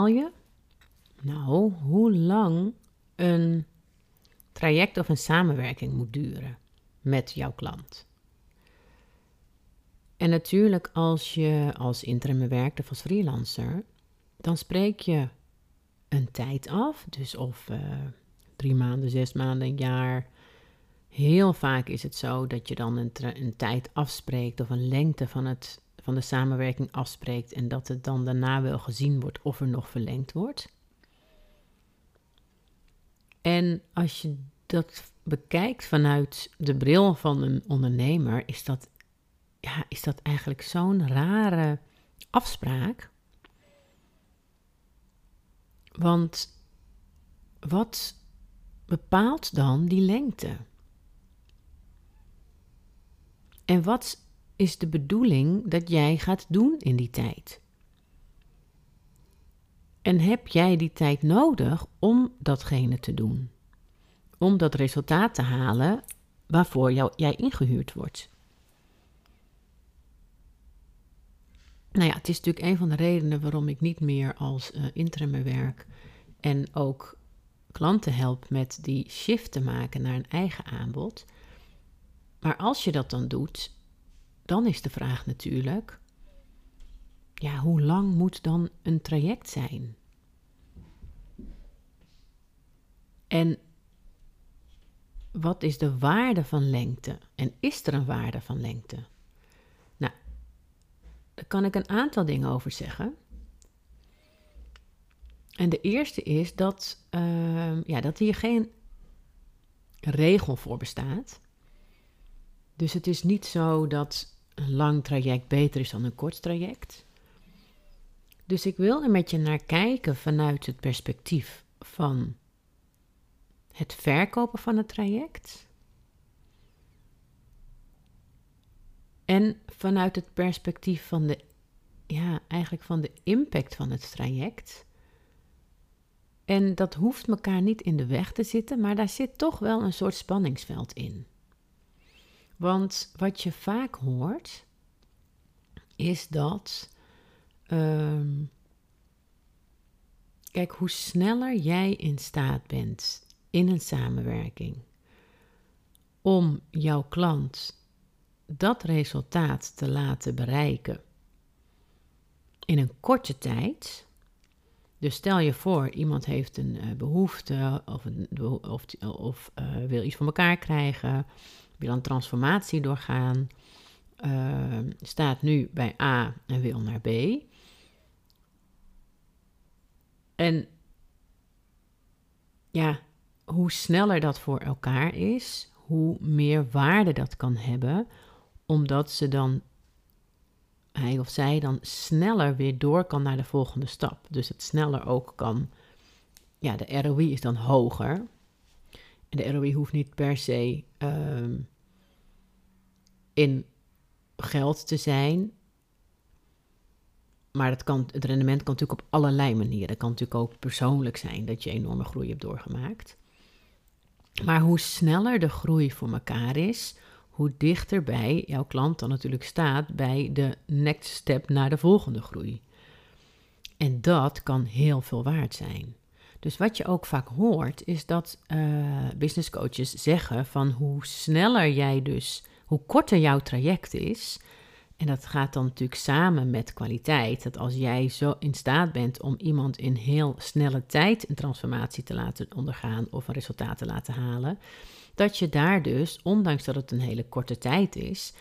Bepaal je nou hoe lang een traject of een samenwerking moet duren met jouw klant? En natuurlijk, als je als interim werkt of als freelancer, dan spreek je een tijd af. Dus of uh, drie maanden, zes maanden, een jaar. Heel vaak is het zo dat je dan een, een tijd afspreekt of een lengte van, het, van de samenwerking afspreekt en dat het dan daarna wel gezien wordt of er nog verlengd wordt. En als je dat bekijkt vanuit de bril van een ondernemer, is dat, ja, is dat eigenlijk zo'n rare afspraak. Want wat bepaalt dan die lengte? En wat is de bedoeling dat jij gaat doen in die tijd? En heb jij die tijd nodig om datgene te doen? Om dat resultaat te halen waarvoor jij ingehuurd wordt? Nou ja, het is natuurlijk een van de redenen waarom ik niet meer als uh, interim werk en ook klanten help met die shift te maken naar een eigen aanbod. Maar als je dat dan doet, dan is de vraag natuurlijk: ja, hoe lang moet dan een traject zijn? En wat is de waarde van lengte? En is er een waarde van lengte? Nou, daar kan ik een aantal dingen over zeggen. En de eerste is dat, uh, ja, dat hier geen regel voor bestaat. Dus het is niet zo dat een lang traject beter is dan een kort traject. Dus ik wil er met je naar kijken vanuit het perspectief van het verkopen van het traject. En vanuit het perspectief van de, ja, eigenlijk van de impact van het traject. En dat hoeft elkaar niet in de weg te zitten, maar daar zit toch wel een soort spanningsveld in. Want wat je vaak hoort, is dat. Ehm, kijk, hoe sneller jij in staat bent in een samenwerking om jouw klant dat resultaat te laten bereiken in een korte tijd. Dus stel je voor, iemand heeft een uh, behoefte of, of, of uh, wil iets voor elkaar krijgen, wil een transformatie doorgaan, uh, staat nu bij A en wil naar B. En ja, hoe sneller dat voor elkaar is, hoe meer waarde dat kan hebben, omdat ze dan, hij of zij dan sneller weer door kan naar de volgende stap. Dus het sneller ook kan, ja, de ROI is dan hoger. En de ROI hoeft niet per se uh, in geld te zijn. Maar het, kan, het rendement kan natuurlijk op allerlei manieren. Het kan natuurlijk ook persoonlijk zijn dat je enorme groei hebt doorgemaakt. Maar hoe sneller de groei voor elkaar is, hoe dichterbij jouw klant dan natuurlijk staat bij de next step naar de volgende groei. En dat kan heel veel waard zijn. Dus wat je ook vaak hoort, is dat uh, business coaches zeggen van hoe sneller jij dus, hoe korter jouw traject is, en dat gaat dan natuurlijk samen met kwaliteit. Dat als jij zo in staat bent om iemand in heel snelle tijd een transformatie te laten ondergaan of een resultaat te laten halen, dat je daar dus, ondanks dat het een hele korte tijd is,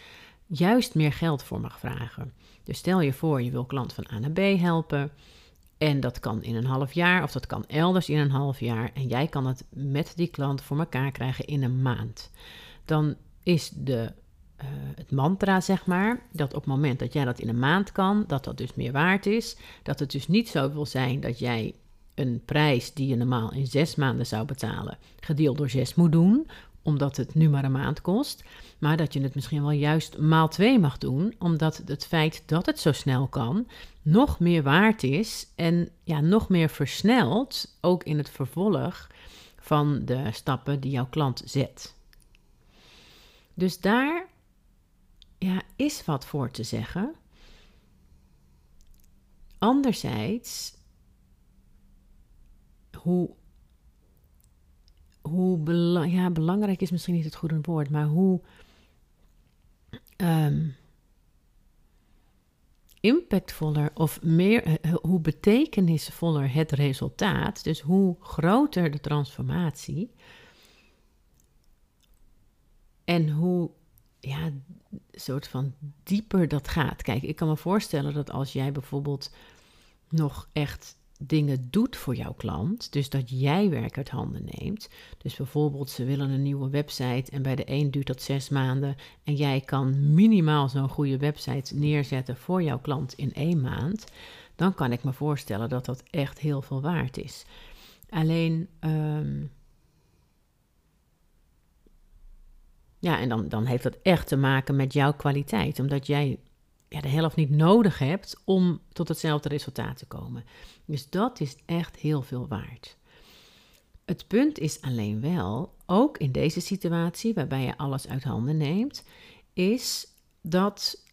juist meer geld voor mag vragen. Dus stel je voor, je wil klant van A naar B helpen. En dat kan in een half jaar of dat kan elders in een half jaar. En jij kan het met die klant voor elkaar krijgen in een maand. Dan is de uh, het mantra, zeg maar, dat op het moment dat jij dat in een maand kan, dat dat dus meer waard is. Dat het dus niet zo wil zijn dat jij een prijs die je normaal in zes maanden zou betalen, gedeeld door zes moet doen, omdat het nu maar een maand kost. Maar dat je het misschien wel juist maal twee mag doen, omdat het feit dat het zo snel kan, nog meer waard is en ja, nog meer versnelt, ook in het vervolg van de stappen die jouw klant zet. Dus daar ja, is wat voor te zeggen. Anderzijds hoe, hoe ja, belangrijk is misschien niet het goede woord, maar hoe um, impactvoller of meer, eh, eh, hoe betekenisvoller het resultaat, dus hoe groter de transformatie en hoe ja, soort van dieper dat gaat. Kijk, ik kan me voorstellen dat als jij bijvoorbeeld nog echt dingen doet voor jouw klant, dus dat jij werk uit handen neemt. Dus bijvoorbeeld ze willen een nieuwe website en bij de een duurt dat zes maanden en jij kan minimaal zo'n goede website neerzetten voor jouw klant in één maand, dan kan ik me voorstellen dat dat echt heel veel waard is. Alleen, ehm, ja, en dan, dan heeft dat echt te maken met jouw kwaliteit, omdat jij ja, de helft niet nodig hebt om tot hetzelfde resultaat te komen. Dus dat is echt heel veel waard. Het punt is alleen wel, ook in deze situatie waarbij je alles uit handen neemt, is dat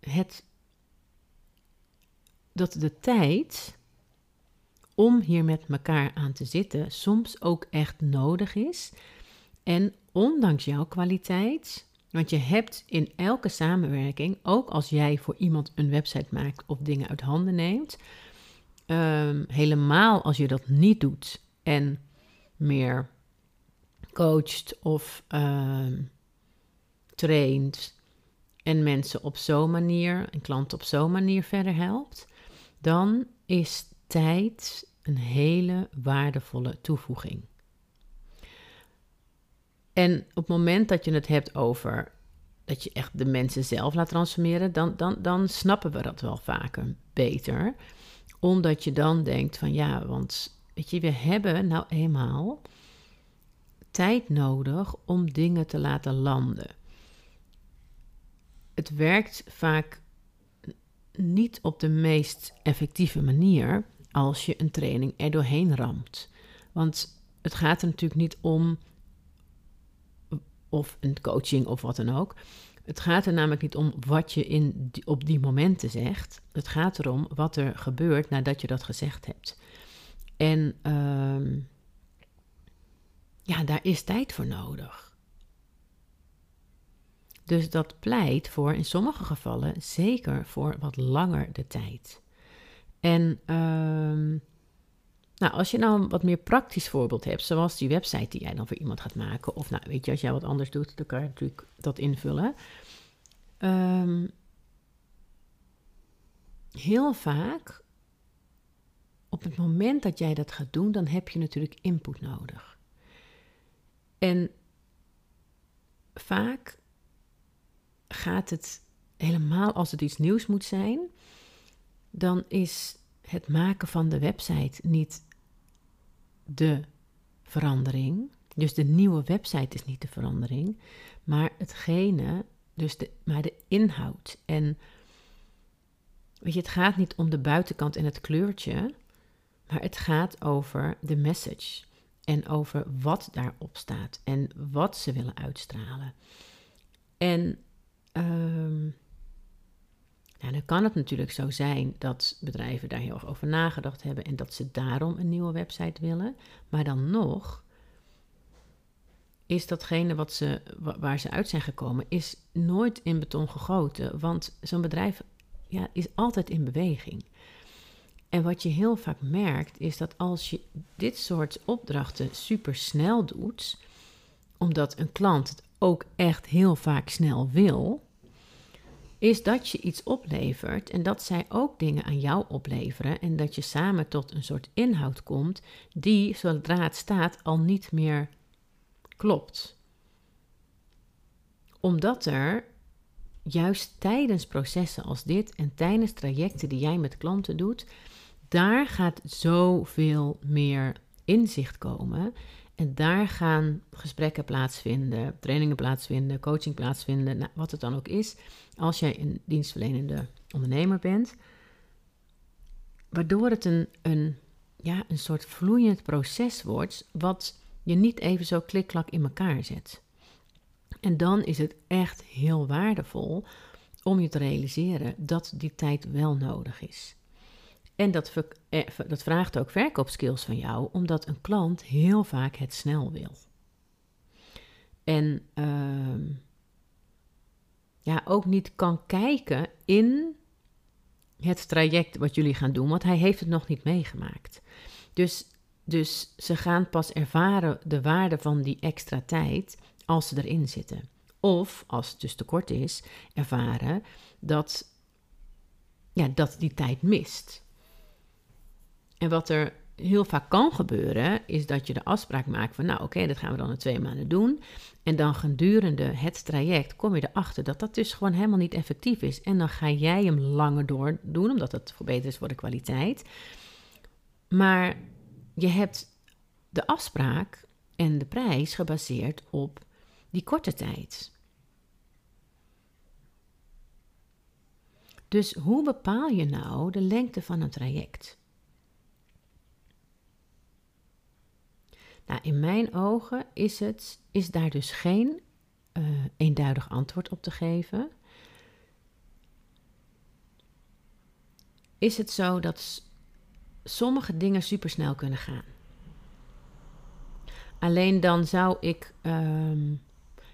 het dat de tijd om hier met elkaar aan te zitten soms ook echt nodig is. En ondanks jouw kwaliteit want je hebt in elke samenwerking, ook als jij voor iemand een website maakt of dingen uit handen neemt, ehm, helemaal als je dat niet doet en meer coacht of uh, traint en mensen op zo'n manier, en klanten op zo'n manier verder helpt, dan is tijd een hele waardevolle toevoeging. En op het moment dat je het hebt over dat je echt de mensen zelf laat transformeren, dan, dan, dan snappen we dat wel vaker beter. Omdat je dan denkt van ja, want weet je, we hebben nou eenmaal tijd nodig om dingen te laten landen. Het werkt vaak niet op de meest effectieve manier als je een training er doorheen ramt. Want het gaat er natuurlijk niet om of een coaching of wat dan ook. Het gaat er namelijk niet om wat je in op die momenten zegt. Het gaat erom wat er gebeurt nadat je dat gezegd hebt. En uh, ja, daar is tijd voor nodig. Dus dat pleit voor in sommige gevallen zeker voor wat langer de tijd. En uh, nou, als je nou een wat meer praktisch voorbeeld hebt, zoals die website die jij dan voor iemand gaat maken, of nou, weet je, als jij wat anders doet, dan kan je natuurlijk dat invullen. Ehm, heel vaak, op het moment dat jij dat gaat doen, dan heb je natuurlijk input nodig. En vaak gaat het helemaal als het iets nieuws moet zijn, dan is het maken van de website niet de verandering. Dus de nieuwe website is niet de verandering, maar hetgene, dus de, maar de inhoud. En weet je, het gaat niet om de buitenkant en het kleurtje, maar het gaat over de message. En over wat daarop staat en wat ze willen uitstralen. En um, nou, dan kan het natuurlijk zo zijn dat bedrijven daar heel erg over nagedacht hebben en dat ze daarom een nieuwe website willen. Maar dan nog is datgene wat ze, waar ze uit zijn gekomen, is nooit in beton gegoten. Want zo'n bedrijf ja, is altijd in beweging. En wat je heel vaak merkt, is dat als je dit soort opdrachten super snel doet, omdat een klant het ook echt heel vaak snel wil, is dat je iets oplevert en dat zij ook dingen aan jou opleveren en dat je samen tot een soort inhoud komt die, zodra het staat, al niet meer klopt. Omdat er juist tijdens processen als dit en tijdens trajecten die jij met klanten doet, daar gaat zoveel meer inzicht komen en daar gaan gesprekken plaatsvinden, trainingen plaatsvinden, coaching plaatsvinden, nou, wat het dan ook is, als jij een dienstverlenende ondernemer bent. Waardoor het een, een, ja, een soort vloeiend proces wordt, wat je niet even zo klik-klak in elkaar zet. En dan is het echt heel waardevol om je te realiseren dat die tijd wel nodig is. En dat, eh, dat vraagt ook verkoopskills van jou, omdat een klant heel vaak het snel wil. En uh, ja, ook niet kan kijken in het traject wat jullie gaan doen, want hij heeft het nog niet meegemaakt. Dus, dus ze gaan pas ervaren de waarde van die extra tijd als ze erin zitten. Of, als het dus te kort is, ervaren dat, ja, dat die tijd mist. En wat er heel vaak kan gebeuren, is dat je de afspraak maakt van, nou oké, dat gaan we dan in twee maanden doen. En dan gedurende het traject kom je erachter dat dat dus gewoon helemaal niet effectief is. En dan ga jij hem langer door doen, omdat het verbeterd is voor de kwaliteit. Maar je hebt de afspraak en de prijs gebaseerd op die korte tijd. Dus hoe bepaal je nou de lengte van een traject? Nou, in mijn ogen is, het, is daar dus geen uh, eenduidig antwoord op te geven. Is het zo dat sommige dingen supersnel kunnen gaan? Alleen dan zou ik. Um,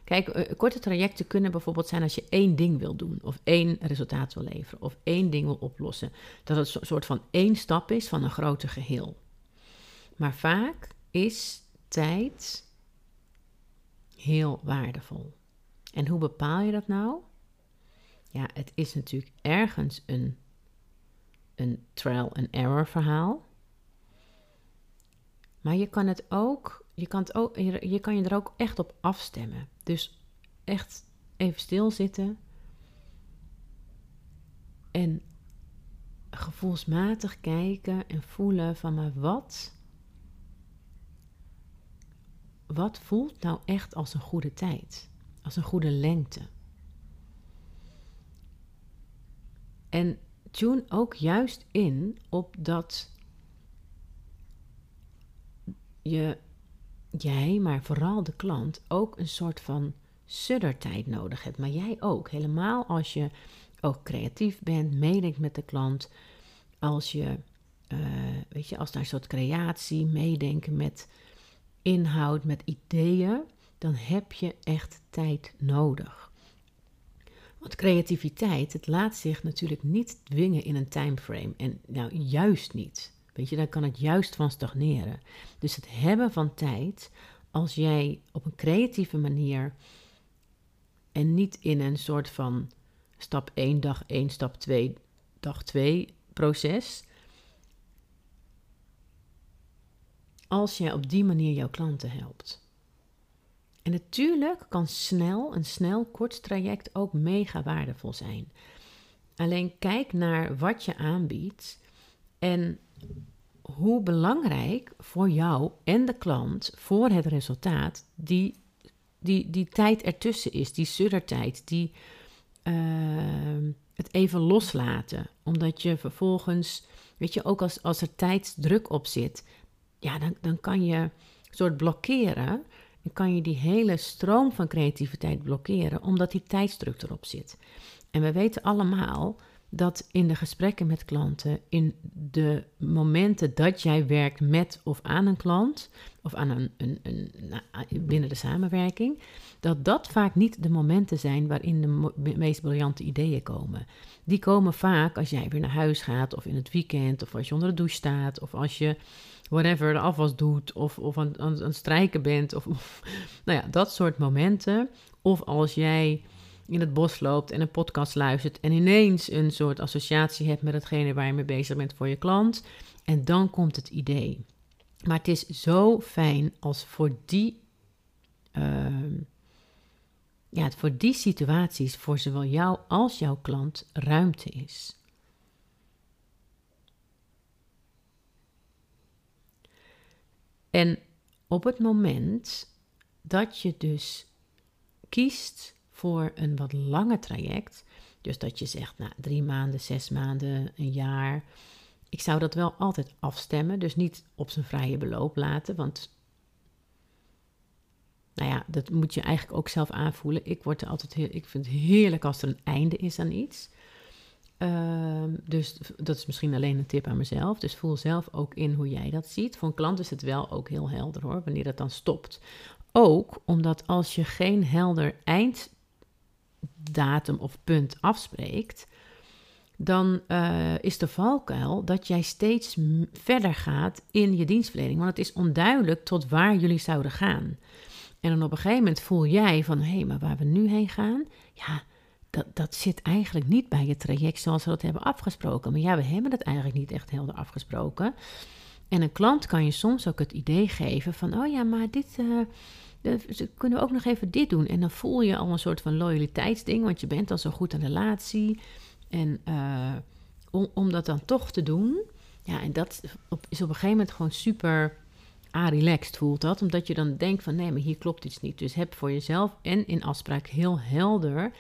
kijk, uh, korte trajecten kunnen bijvoorbeeld zijn als je één ding wil doen, of één resultaat wil leveren, of één ding wil oplossen. Dat het een soort van één stap is van een groter geheel. Maar vaak is tijd heel waardevol. En hoe bepaal je dat nou? Ja, het is natuurlijk ergens een, een trial and error verhaal. Maar je kan het ook, je kan, het ook, je, je kan je er ook echt op afstemmen. Dus echt even stilzitten en gevoelsmatig kijken en voelen van maar wat wat voelt nou echt als een goede tijd? Als een goede lengte? En tune ook juist in op dat je, jij, maar vooral de klant, ook een soort van suddertijd nodig hebt. Maar jij ook, helemaal als je ook creatief bent, meedenkt met de klant, als je, uh, weet je, als daar een soort creatie, meedenken met inhoud, met ideeën, dan heb je echt tijd nodig. Want creativiteit, het laat zich natuurlijk niet dwingen in een timeframe. En nou, juist niet. Weet je, daar kan het juist van stagneren. Dus het hebben van tijd, als jij op een creatieve manier en niet in een soort van stap 1, dag 1, stap 2, dag 2 proces, als je op die manier jouw klanten helpt. En natuurlijk kan snel, een snel kort traject ook mega waardevol zijn. Alleen kijk naar wat je aanbiedt en hoe belangrijk voor jou en de klant voor het resultaat die, die, die tijd ertussen is, die suddertijd, die uh, het even loslaten. Omdat je vervolgens, weet je, ook als, als er tijdsdruk op zit, ja, dan, dan kan je een soort blokkeren. En kan je die hele stroom van creativiteit blokkeren, omdat die tijdsdruk erop zit. En we weten allemaal dat in de gesprekken met klanten, in de momenten dat jij werkt met of aan een klant, of aan een, een, een, nou, binnen de samenwerking, dat dat vaak niet de momenten zijn waarin de meest briljante ideeën komen. Die komen vaak als jij weer naar huis gaat, of in het weekend, of als je onder de douche staat, of als je whatever, de afwas doet of, of aan, het strijken bent. Of, nou ja, dat soort momenten. Of als jij in het bos loopt en een podcast luistert en ineens een soort associatie hebt met hetgene waar je mee bezig bent voor je klant. En dan komt het idee. Maar het is zo fijn als voor die, uh, ja, voor die situaties, voor zowel jou als jouw klant, ruimte is. En op het moment dat je dus kiest voor een wat langer traject, dus dat je zegt, nou, drie maanden, zes maanden, een jaar. Ik zou dat wel altijd afstemmen, dus niet op zijn vrije beloop laten, want nou ja, dat moet je eigenlijk ook zelf aanvoelen. Ik word er altijd heel, ik vind het heerlijk als er een einde is aan iets. Ehm, dus dat is misschien alleen een tip aan mezelf. Dus voel zelf ook in hoe jij dat ziet. Voor een klant is het wel ook heel helder hoor, wanneer dat dan stopt. Ook omdat als je geen helder einddatum of punt afspreekt, dan uh, is de valkuil dat jij steeds verder gaat in je dienstverlening. Want het is onduidelijk tot waar jullie zouden gaan. En dan op een gegeven moment voel jij van, hé, hey, maar waar we nu heen gaan, ja, dat, dat zit eigenlijk niet bij je traject zoals we dat hebben afgesproken. Maar ja, we hebben het eigenlijk niet echt helder afgesproken. En een klant kan je soms ook het idee geven van, oh ja, maar dit, uh, kunnen we ook nog even dit doen. En dan voel je al een soort van loyaliteitsding, want je bent al zo goed in relatie. En om, om dat dan toch te doen, ja, en dat is op een gegeven moment gewoon super relaxed voelt dat, omdat je dan denkt van nee, maar hier klopt iets niet. Dus heb voor jezelf en in afspraak heel helder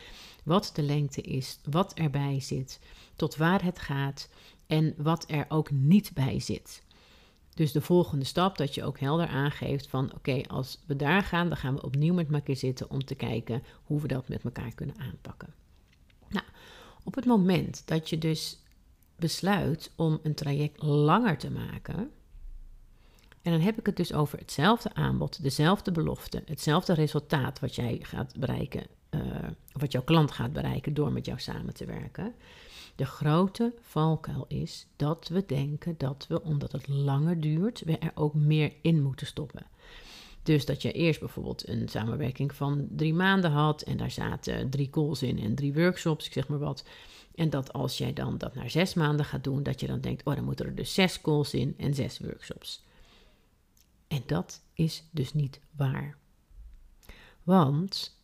wat de lengte is, wat erbij zit, tot waar het gaat en wat er ook niet bij zit. Dus de volgende stap, dat je ook helder aangeeft van oké, als we daar gaan, dan gaan we opnieuw met elkaar zitten om te kijken hoe we dat met elkaar kunnen aanpakken. Nou, op het moment dat je dus besluit om een traject langer te maken, en dan heb ik het dus over hetzelfde aanbod, dezelfde belofte, hetzelfde resultaat wat jij gaat bereiken, uh, wat jouw klant gaat bereiken door met jou samen te werken. De grote valkuil is dat we denken dat we, omdat het langer duurt, we er ook meer in moeten stoppen. Dus dat je eerst bijvoorbeeld een samenwerking van drie maanden had en daar zaten drie calls in en drie workshops, ik zeg maar wat. En dat als jij dan dat naar zes maanden gaat doen, dat je dan denkt, oh dan moeten er dus zes calls in en zes workshops. En dat is dus niet waar. Want,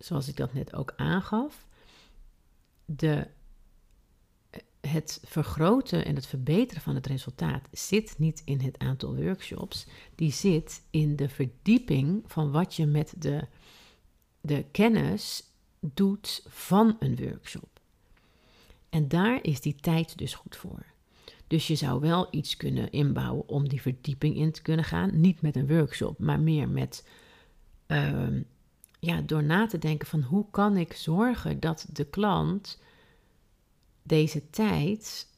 zoals ik dat net ook aangaf, de, het vergroten en het verbeteren van het resultaat zit niet in het aantal workshops, die zit in de verdieping van wat je met de, de kennis doet van een workshop. En daar is die tijd dus goed voor. Dus je zou wel iets kunnen inbouwen om die verdieping in te kunnen gaan. Niet met een workshop, maar meer met. Ehm, ja, door na te denken van hoe kan ik zorgen dat de klant deze tijd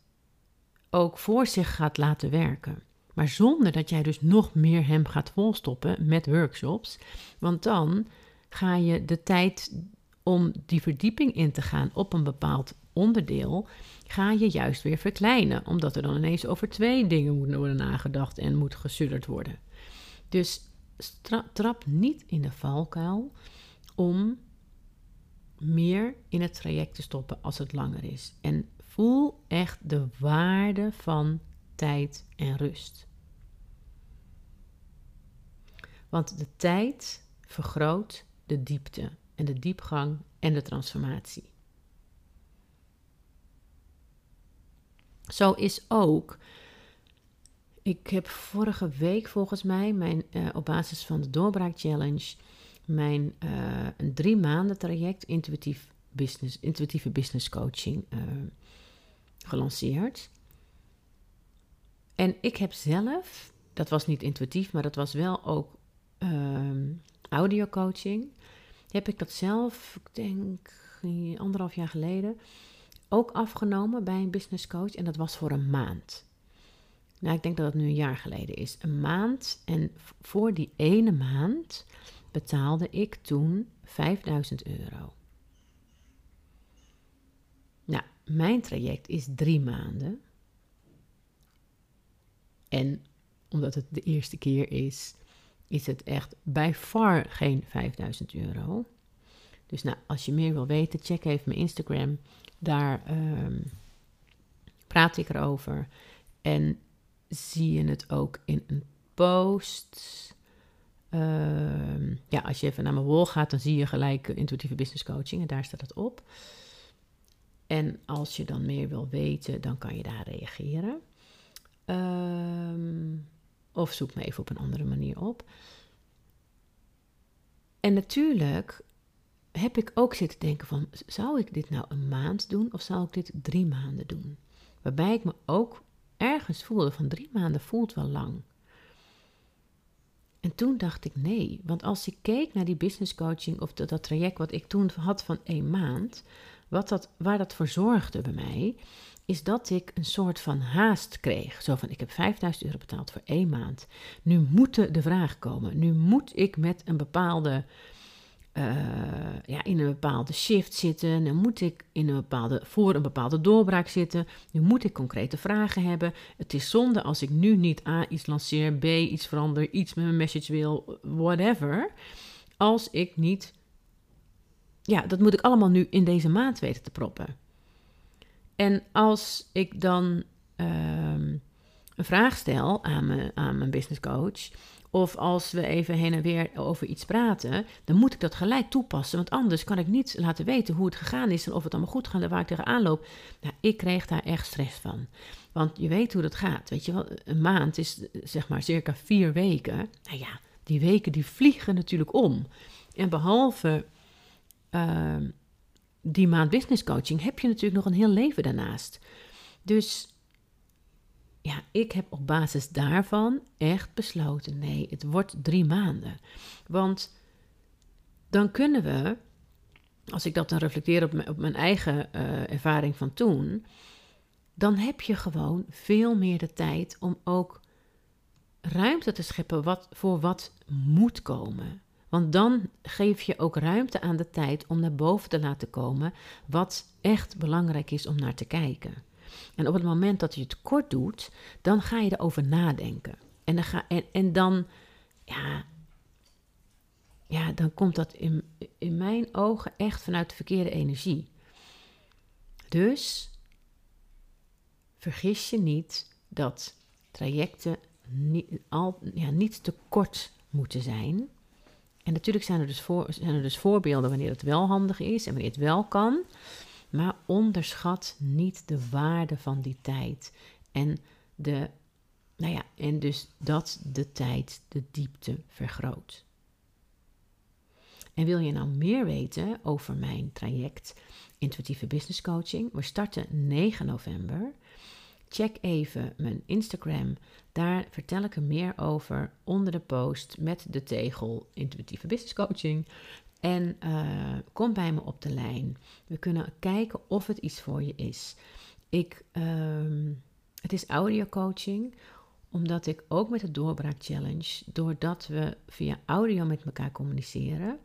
ook voor zich gaat laten werken. Maar zonder dat jij dus nog meer hem gaat volstoppen met workshops. Want dan ga je de tijd om die verdieping in te gaan op een bepaald onderdeel ga je juist weer verkleinen, omdat er dan ineens over twee dingen moet worden nagedacht en moet gesudderd worden. Dus trap niet in de valkuil om meer in het traject te stoppen als het langer is. En voel echt de waarde van tijd en rust. Want de tijd vergroot de diepte en de diepgang en de transformatie. Zo is ook. Ik heb vorige week volgens mij mijn, uh, op basis van de Doorbraak Challenge mijn uh, een drie maanden traject intuïtief business, intuïtieve business coaching uh, gelanceerd. En ik heb zelf, dat was niet intuïtief, maar dat was wel ook ehm, audio coaching. Heb ik dat zelf, ik denk anderhalf jaar geleden, ook afgenomen bij een business coach en dat was voor een maand. Nou, ik denk dat het nu een jaar geleden is. Een maand en voor die ene maand betaalde ik toen 5000 euro. Nou, mijn traject is drie maanden. En omdat het de eerste keer is, is het echt bij far geen 5000 euro. Dus nou, als je meer wil weten, check even mijn Instagram. Daar ehm, praat ik erover. En zie je het ook in een post. Ehm, ja, als je even naar mijn wall gaat, dan zie je gelijk intuïtieve business coaching. En daar staat het op. En als je dan meer wil weten, dan kan je daar reageren. Ehm, of zoek me even op een andere manier op. En natuurlijk heb ik ook zitten denken van, zou ik dit nou een maand doen of zou ik dit drie maanden doen? Waarbij ik me ook ergens voelde van drie maanden voelt wel lang. En toen dacht ik nee, want als ik keek naar die business coaching of dat, traject wat ik toen had van één maand, wat dat, waar dat voor zorgde bij mij, is dat ik een soort van haast kreeg. Zo van, ik heb 5000 euro betaald voor één maand. Nu moeten de vragen komen. Nu moet ik met een bepaalde, uh, ja, in een bepaalde shift zitten. Nu moet ik in een bepaalde, voor een bepaalde doorbraak zitten. Nu moet ik concrete vragen hebben. Het is zonde als ik nu niet A, iets lanceer, B, iets verander, iets met mijn message wil, whatever. Als ik niet, ja, dat moet ik allemaal nu in deze maand weten te proppen. En als ik dan ehm, een vraag stel aan, me, aan mijn business coach, of als we even heen en weer over iets praten, dan moet ik dat gelijk toepassen. Want anders kan ik niet laten weten hoe het gegaan is en of het allemaal goed gaat en waar ik tegenaan loop. Nou, ik kreeg daar echt stress van. Want je weet hoe dat gaat. Weet je wel, een maand is zeg maar circa vier weken. Nou ja, die weken die vliegen natuurlijk om. En behalve ehm, die maand business coaching heb je natuurlijk nog een heel leven daarnaast. Dus ja, ik heb op basis daarvan echt besloten: nee, het wordt drie maanden. Want dan kunnen we, als ik dat dan reflecteer op mijn, op mijn eigen uh, ervaring van toen, dan heb je gewoon veel meer de tijd om ook ruimte te scheppen wat, voor wat moet komen. Want dan geef je ook ruimte aan de tijd om naar boven te laten komen wat echt belangrijk is om naar te kijken. En op het moment dat je het kort doet, dan ga je erover nadenken. En dan, ga, en, dan, ja, ja, dan komt dat in, in mijn ogen echt vanuit de verkeerde energie. Dus vergis je niet dat trajecten niet, al, ja, niet te kort moeten zijn. En natuurlijk zijn er, dus voor, zijn er dus voorbeelden wanneer het wel handig is en wanneer het wel kan. Maar onderschat niet de waarde van die tijd. En, de, nou ja, en dus dat de tijd de diepte vergroot. En wil je nou meer weten over mijn traject Intuïtieve Business Coaching? We starten 9 november. Check even mijn Instagram. Daar vertel ik er meer over onder de post met de tegel Intuïtieve Business Coaching. En uh, kom bij me op de lijn. We kunnen kijken of het iets voor je is. Ik, uh, het is audio coaching, omdat ik ook met de Doorbraak Challenge, doordat we via audio met elkaar communiceren,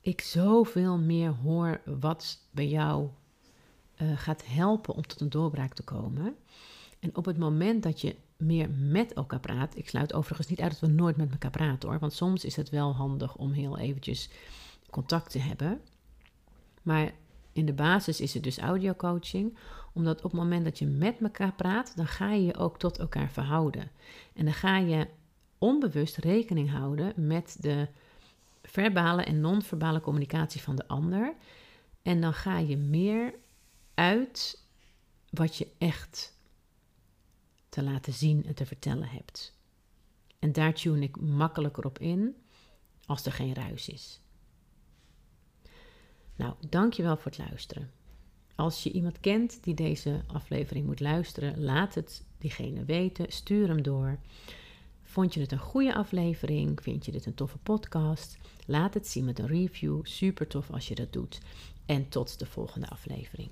ik zoveel meer hoor wat bij jou uh, gaat helpen om tot een doorbraak te komen. En op het moment dat je meer met elkaar praat, ik sluit overigens niet uit dat we nooit met elkaar praten hoor, want soms is het wel handig om heel eventjes contact te hebben. Maar in de basis is het dus audio coaching, omdat op het moment dat je met elkaar praat, dan ga je je ook tot elkaar verhouden. En dan ga je onbewust rekening houden met de verbale en non-verbale communicatie van de ander. En dan ga je meer uit wat je echt te laten zien en te vertellen hebt. En daar tune ik makkelijker op in als er geen ruis is. Nou, dankjewel voor het luisteren. Als je iemand kent die deze aflevering moet luisteren, laat het diegene weten. Stuur hem door. Vond je het een goede aflevering? Vind je dit een toffe podcast? Laat het zien met een review. Super tof als je dat doet. En tot de volgende aflevering.